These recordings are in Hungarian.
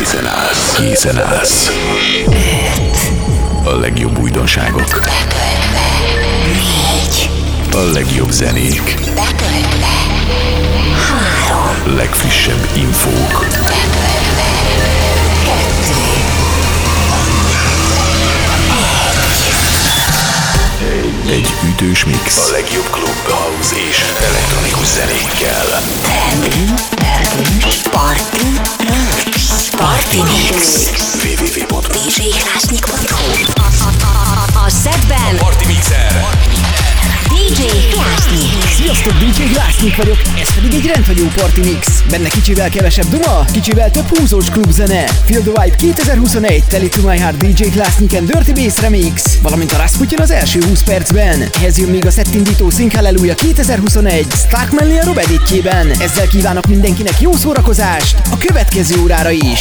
Készen állsz. Készen állsz. A legjobb újdonságok. Négy, A legjobb zenék. betöltve. Három, Legfrissebb infók. betöltve. Egy ütős mix. A legjobb klub, house és elektronikus zenékkel. trend, pörgős, röcs, party mix. djhlásnyik.hu A, a, a, a setben Party Mixer. DJ Klásnyik. Sziasztok, DJ Glassnik vagyok, ez pedig egy rendhagyó party mix. Benne kicsivel kevesebb duma, kicsivel több húzós klubzene. Feel the Vibe 2021, Tell It To My Heart DJ Glassnik and Dirty Bass Remix, valamint a Rasputin az első 20 percben. Ehhez jön még a szettindító Sing Hallelujah 2021, Stark Melly a Rob editjében. Ezzel kívánok mindenkinek jó szórakozást a következő órára is.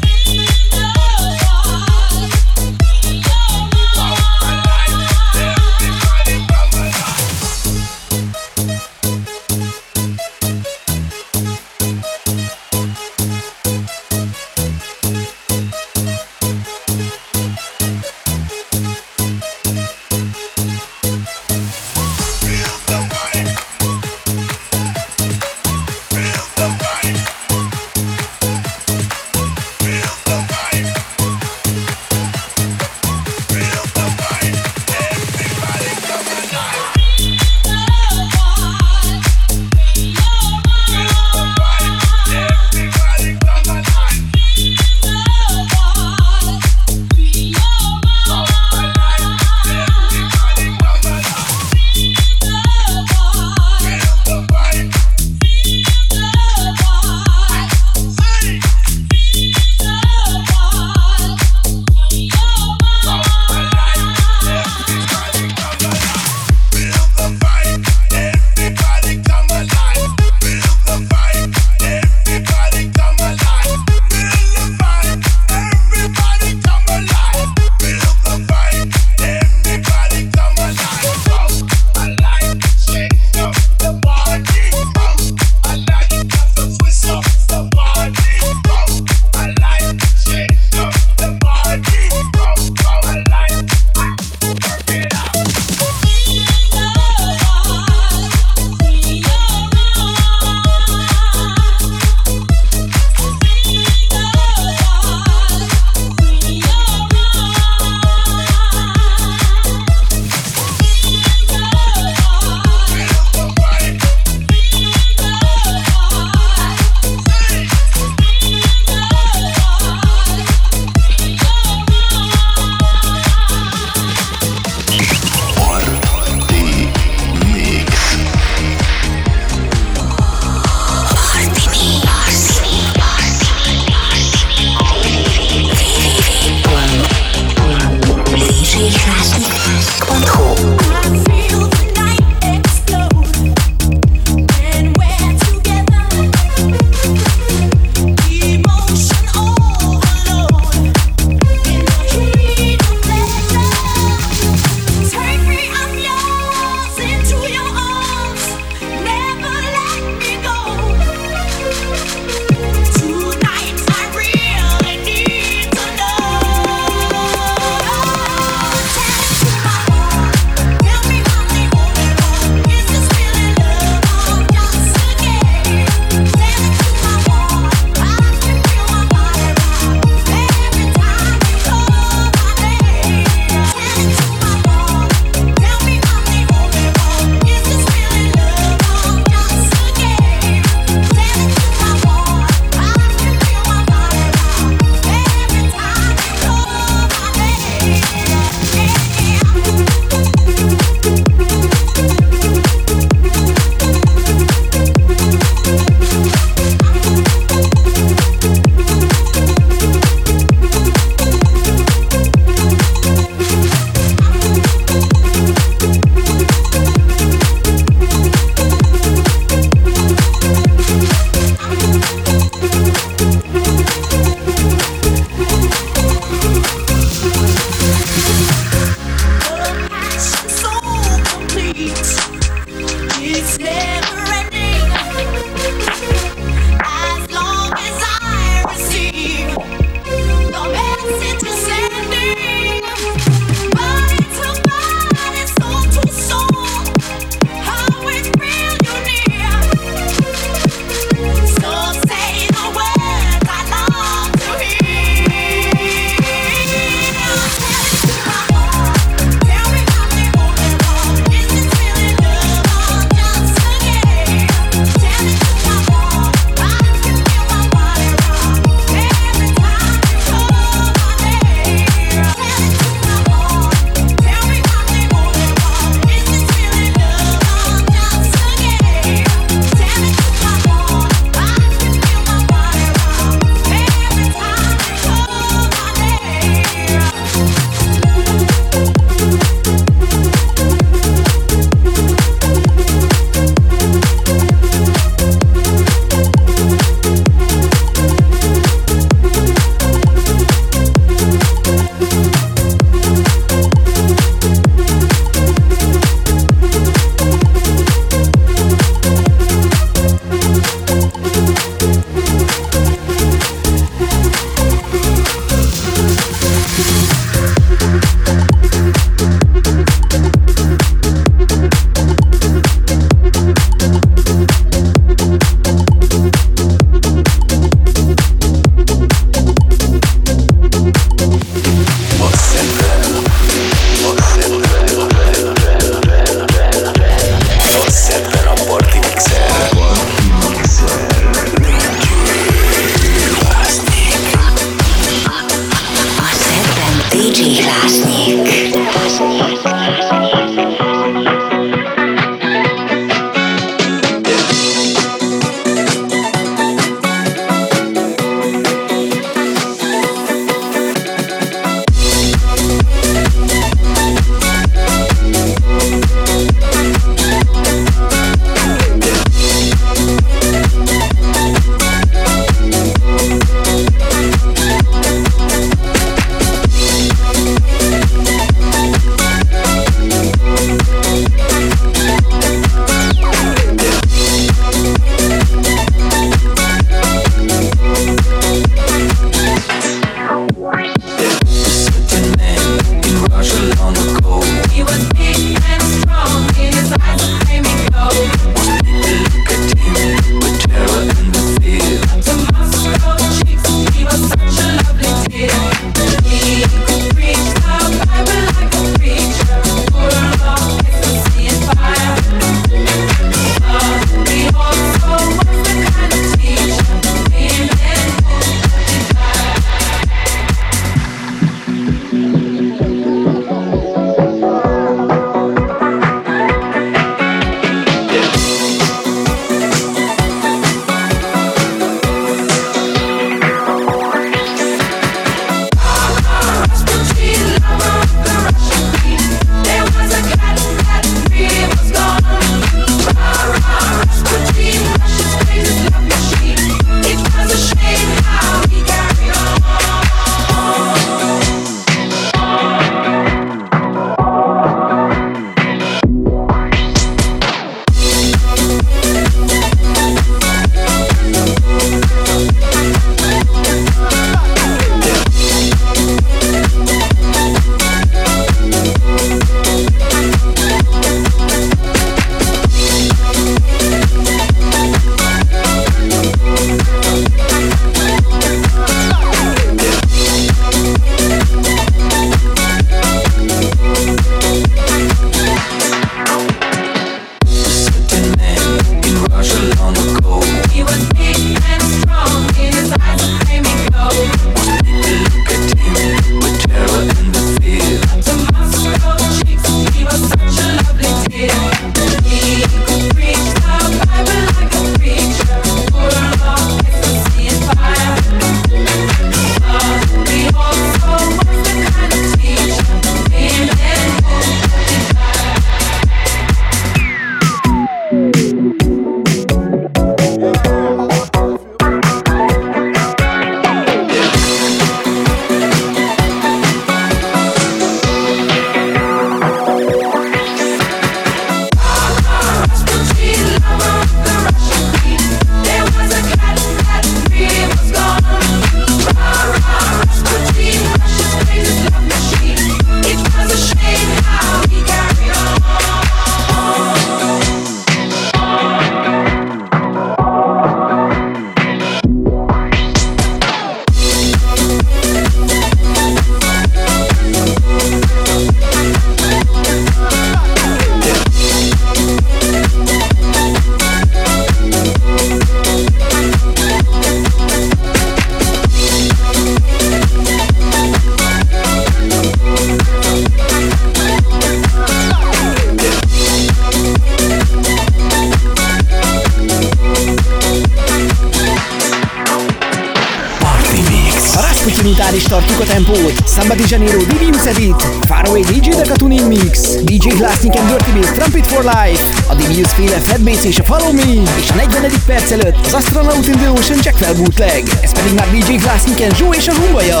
Janeiro, Divius Edit, Faraway DJ Deca Tuning Mix, DJ Glassnik and Dirty Bass, Trumpet for Life, a Divius féle Fat Bass és a Follow Me, és a 40. perc előtt az Astronaut in the Ocean Jack bootleg. Ez pedig már DJ Glassnik and Joe és a Humbaja.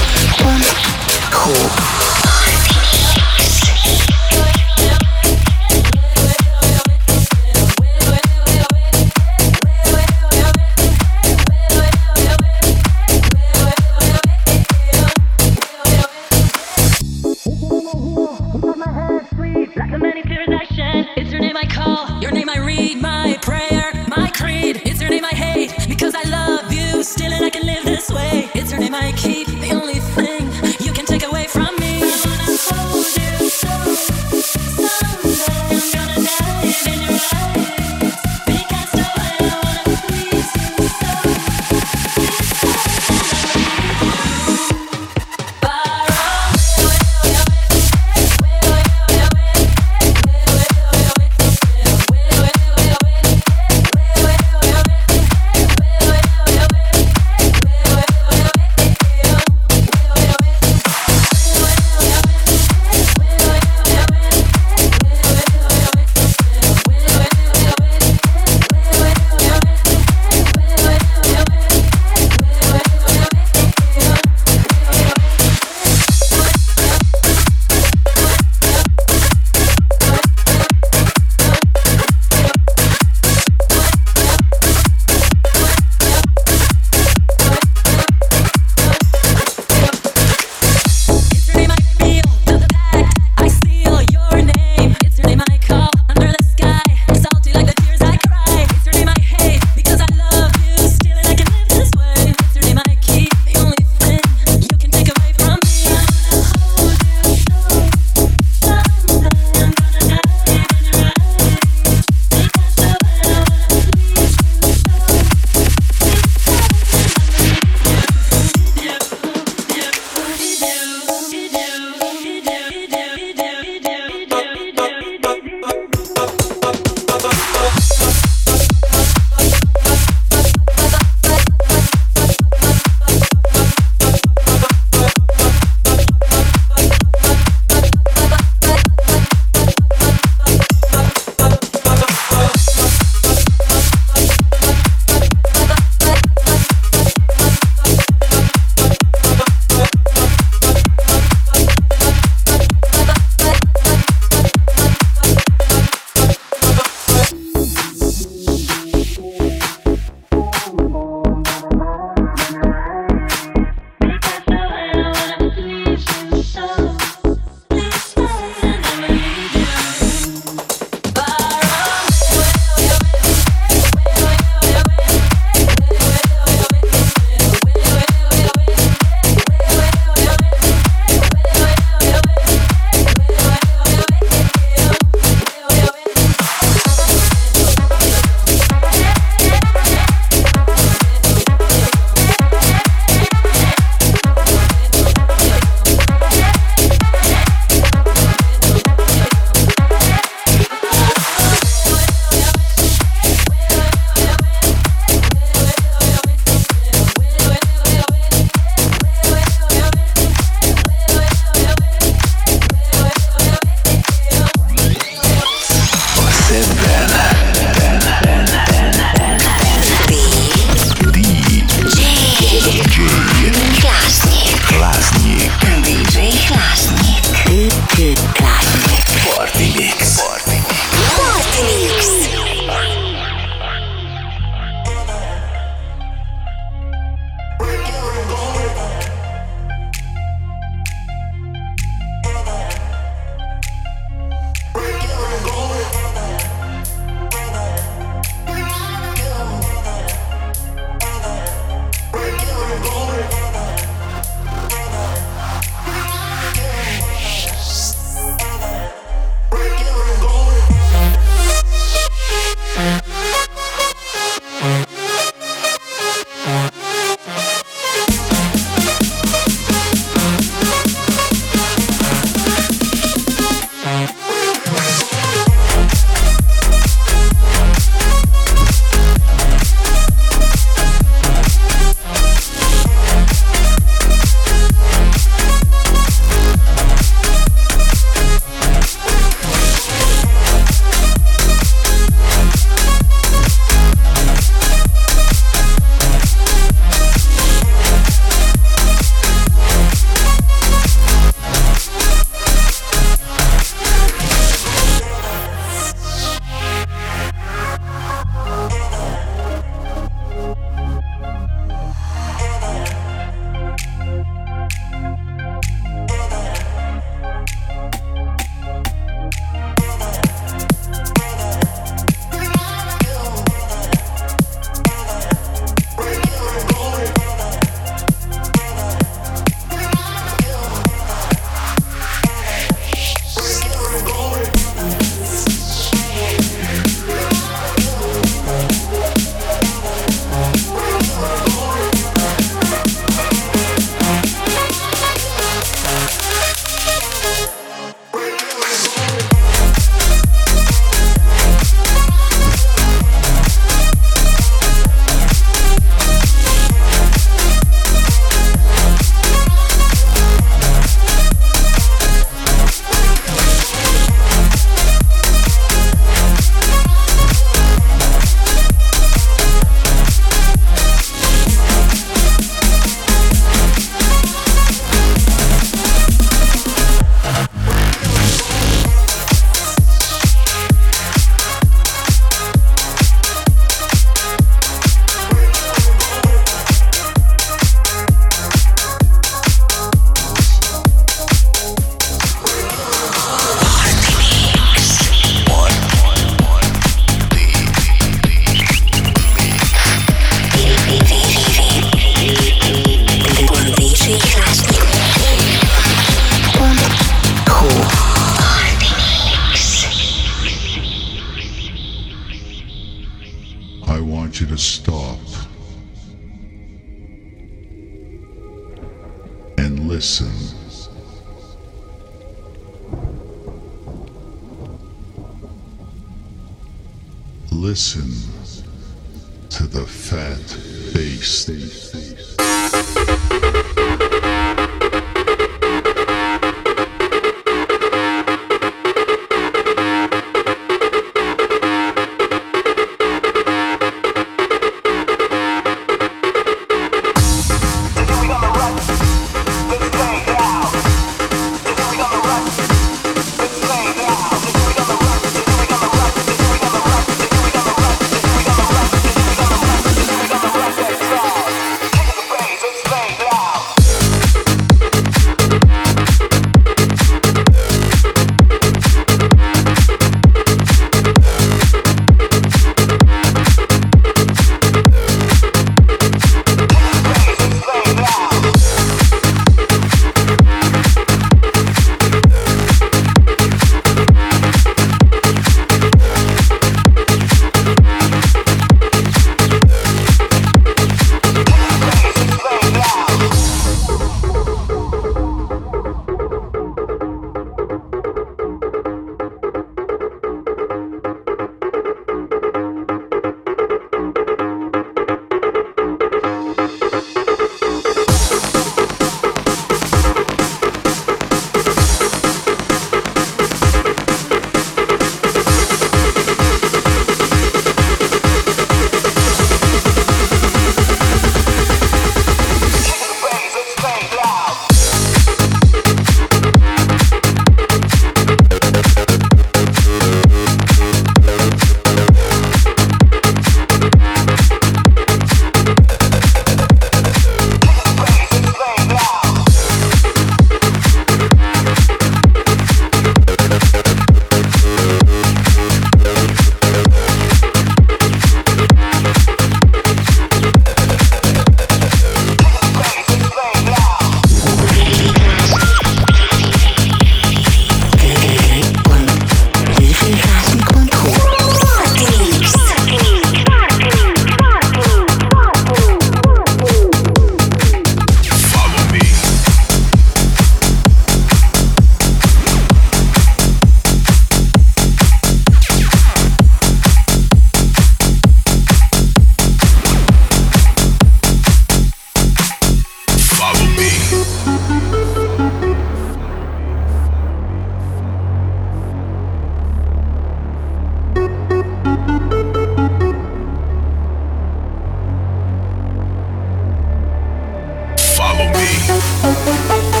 Oh, oh, oh, oh.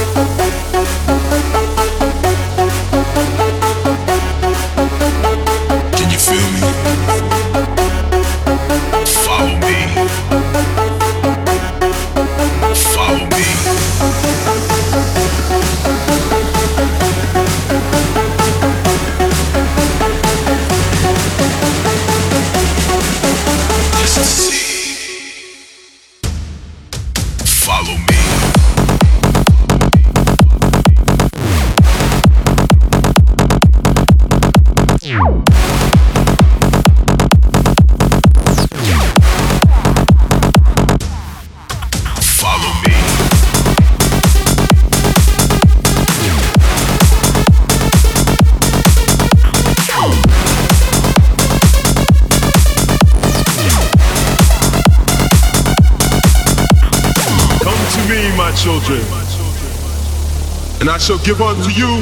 Give unto you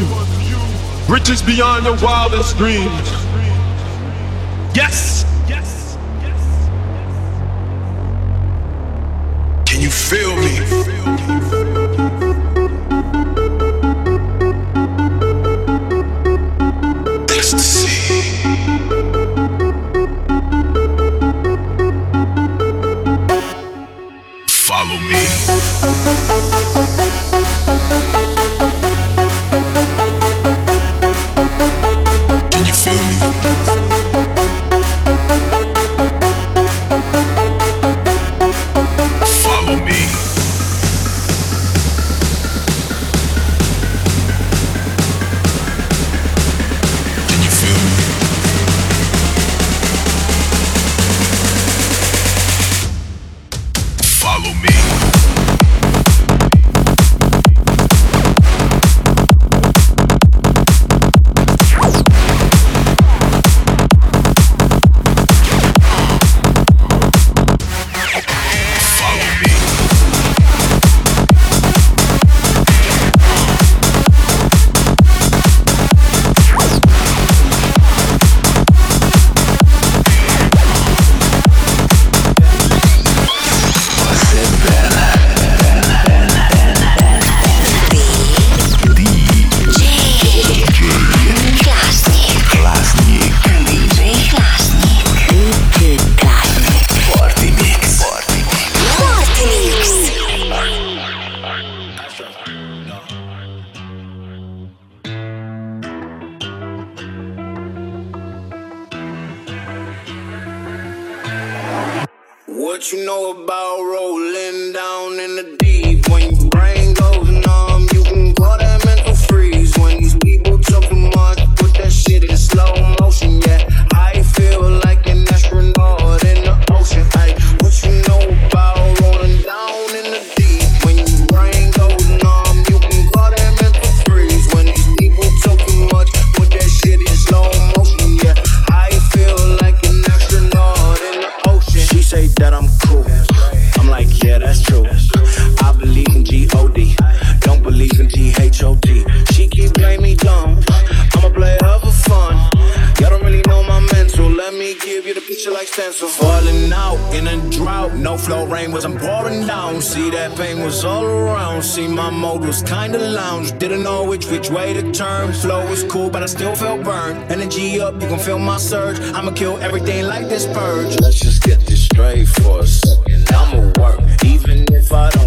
riches beyond your wildest dreams. down. See, that pain was all around. See, my mode was kinda lounge. Didn't know which which way to turn. Flow was cool, but I still felt burned. Energy up, you can feel my surge. I'ma kill everything like this purge. Let's just get this straight for a second. I'ma work, even if I don't.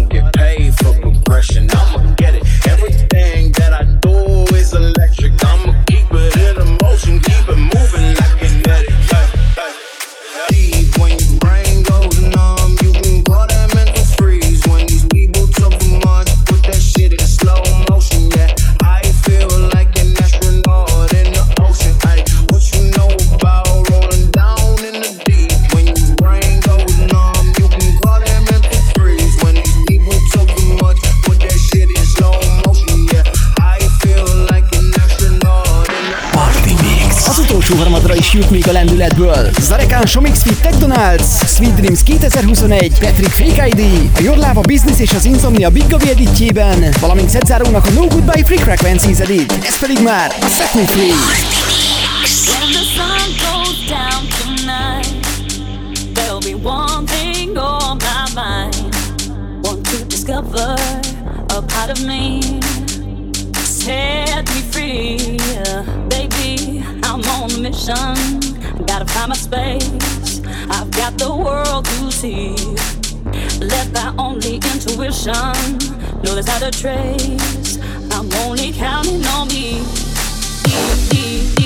a lendületből. Zarekán Somixti Tech Donalds, Sweet Dreams 2021, Patrick Fake ID, a Jorláva Business és az Insomnia Big Gavi editjében, valamint Szedzárónak a No Goodbye Free Frequencies edit. Ez pedig már a Fekun Free. Discover a part of me, set me free. I'm on a mission. Gotta find my space. I've got the world to see. Let that only intuition know there's how to trace. I'm only counting on me. E, e, e.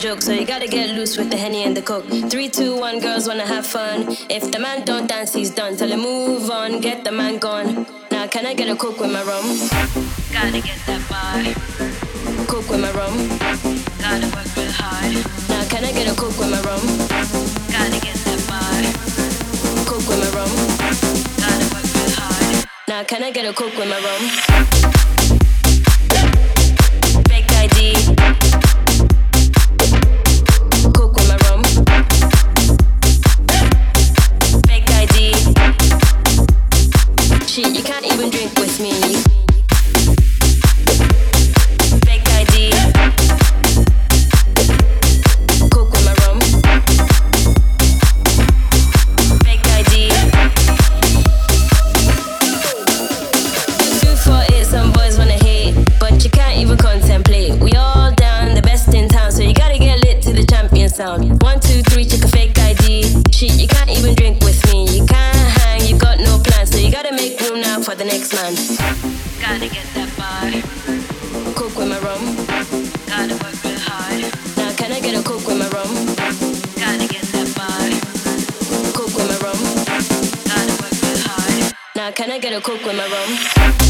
joke, so you gotta get loose with the henny and the coke. Three, two, one, girls wanna have fun. If the man don't dance, he's done. Tell him move on, get the man gone. Now can I get a coke with my rum? Gotta get that bar. Coke with my rum. Gotta work real hard. Now can I get a coke with my rum? Gotta get that bar. Coke with my rum. Gotta work real hard. Now can I get a coke with my rum? Big ID. gonna cook with my room.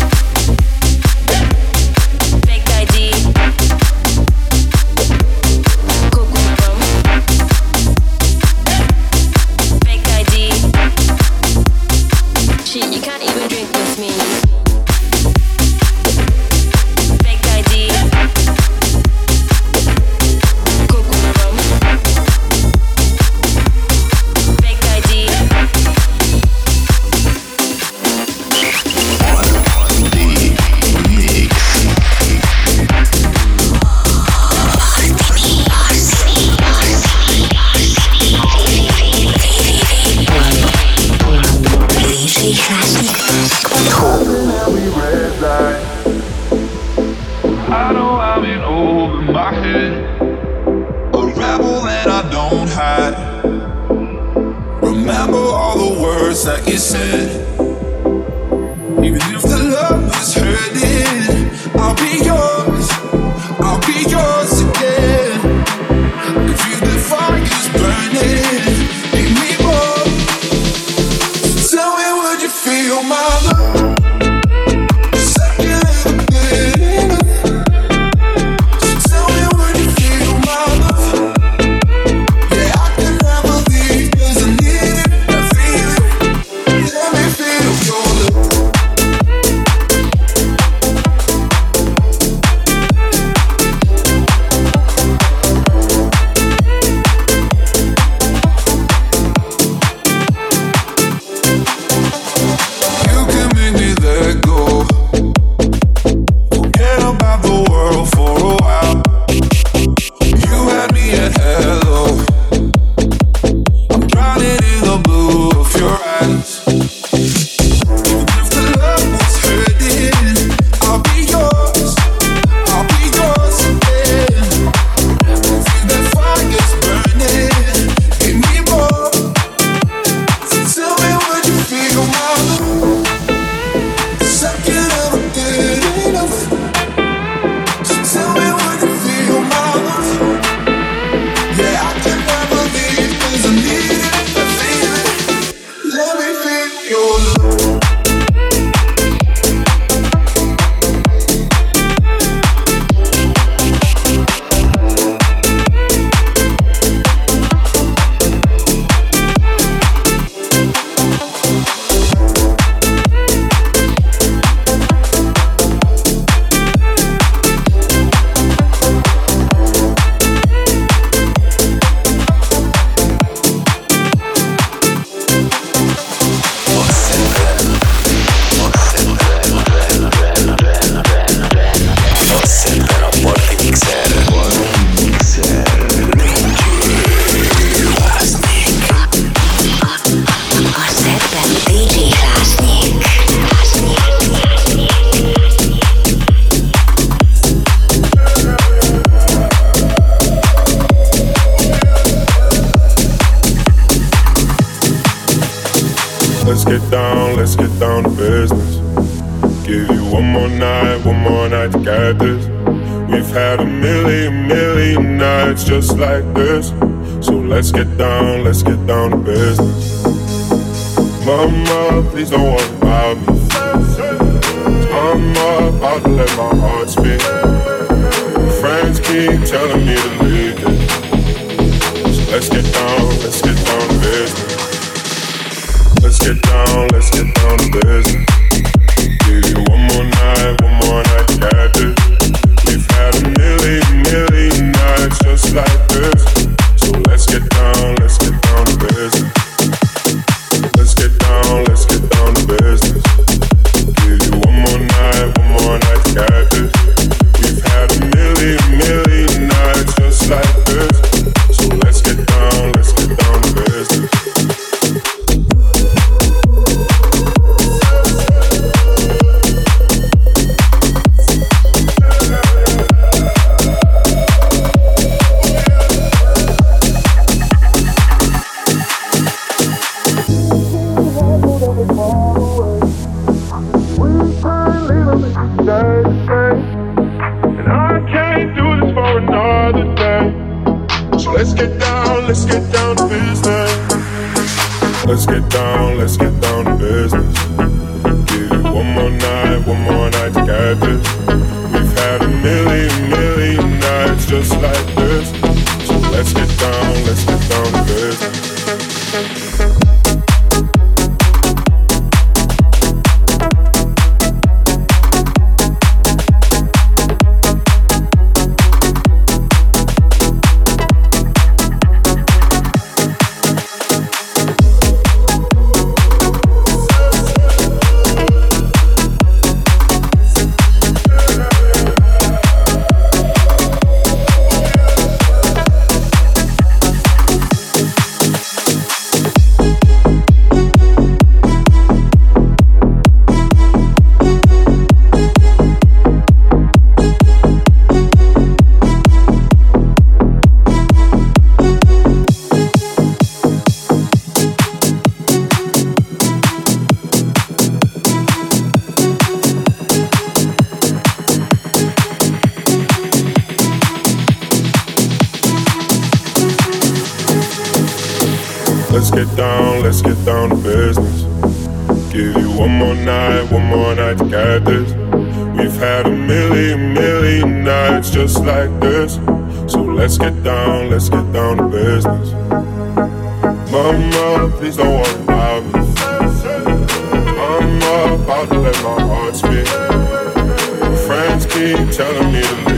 Let's get down, let's get down to business. Give you one more night, one more night. We've had a million, million nights just like this. Get this. We've had a million, million nights just like this. So let's get down, let's get down to business. Mama, please don't worry about me. I'm about to let my heart speak. Friends keep telling me to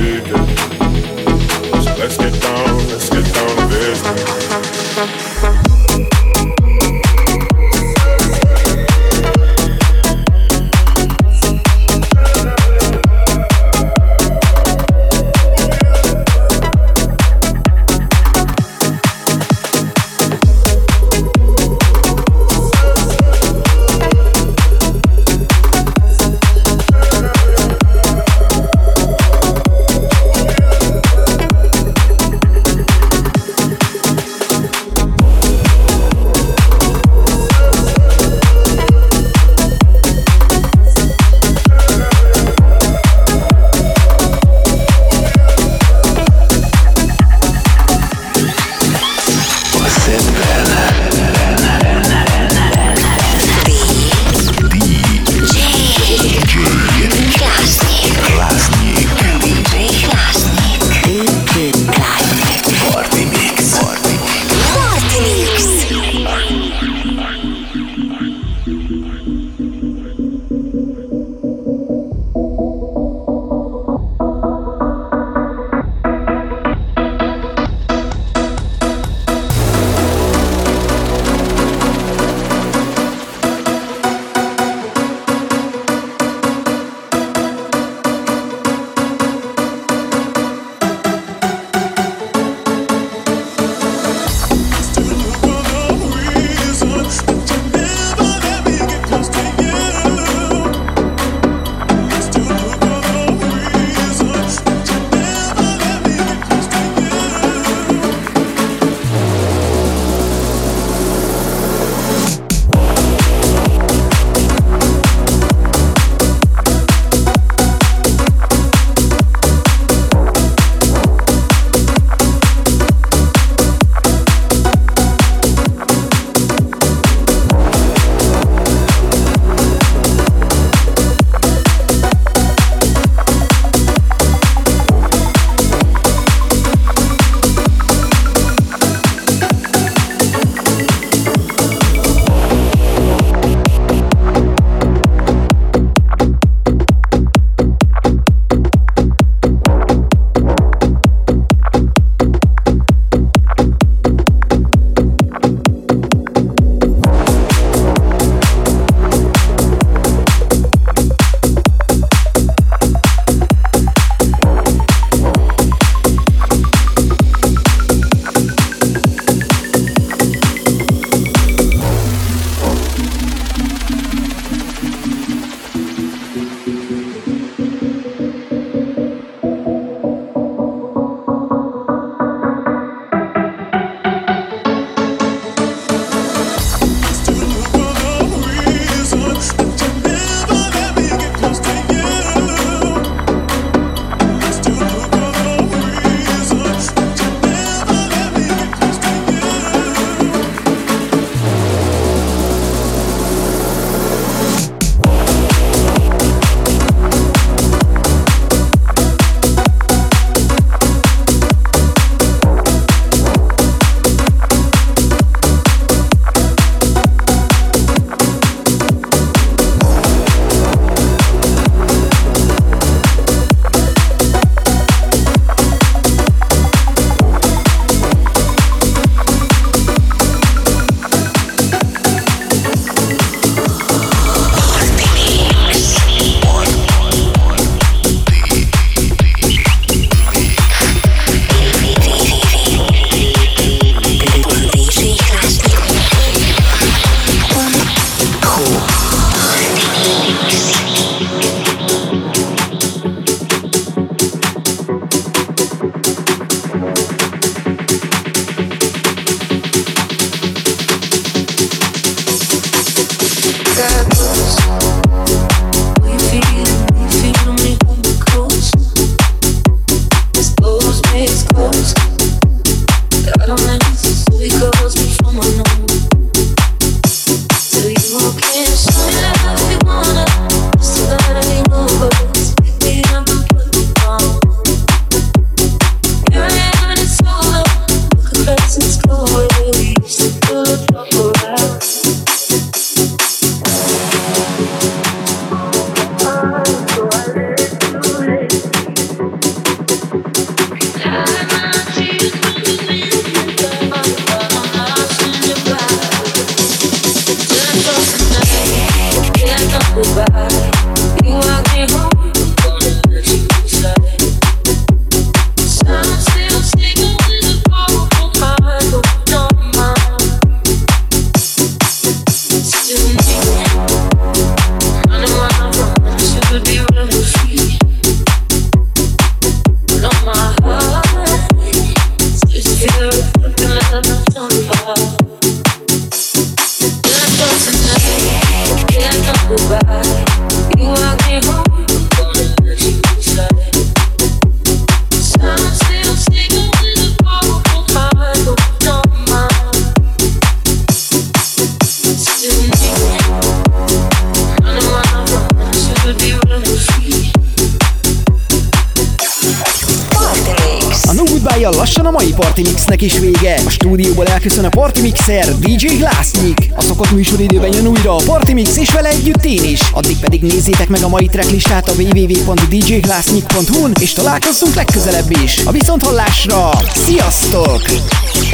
elköszön a Party Mixer, DJ Glassnyik. A szokott műsoridőben jön újra a Party Mix, és vele együtt én is. Addig pedig nézzétek meg a mai tracklistát a www.djglassnyik.hu-n, és találkozzunk legközelebb is. A viszonthallásra, sziasztok!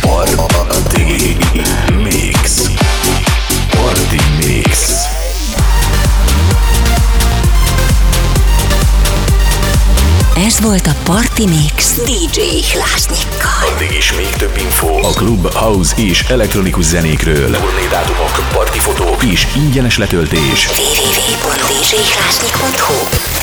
Party Mix Party Mix Ez volt a Party Mix DJ Hlásnyikkal. Addig is még több info a klub, house és elektronikus zenékről. Turné dátumok, partifotók és ingyenes letöltés. www.djhlásnyik.hu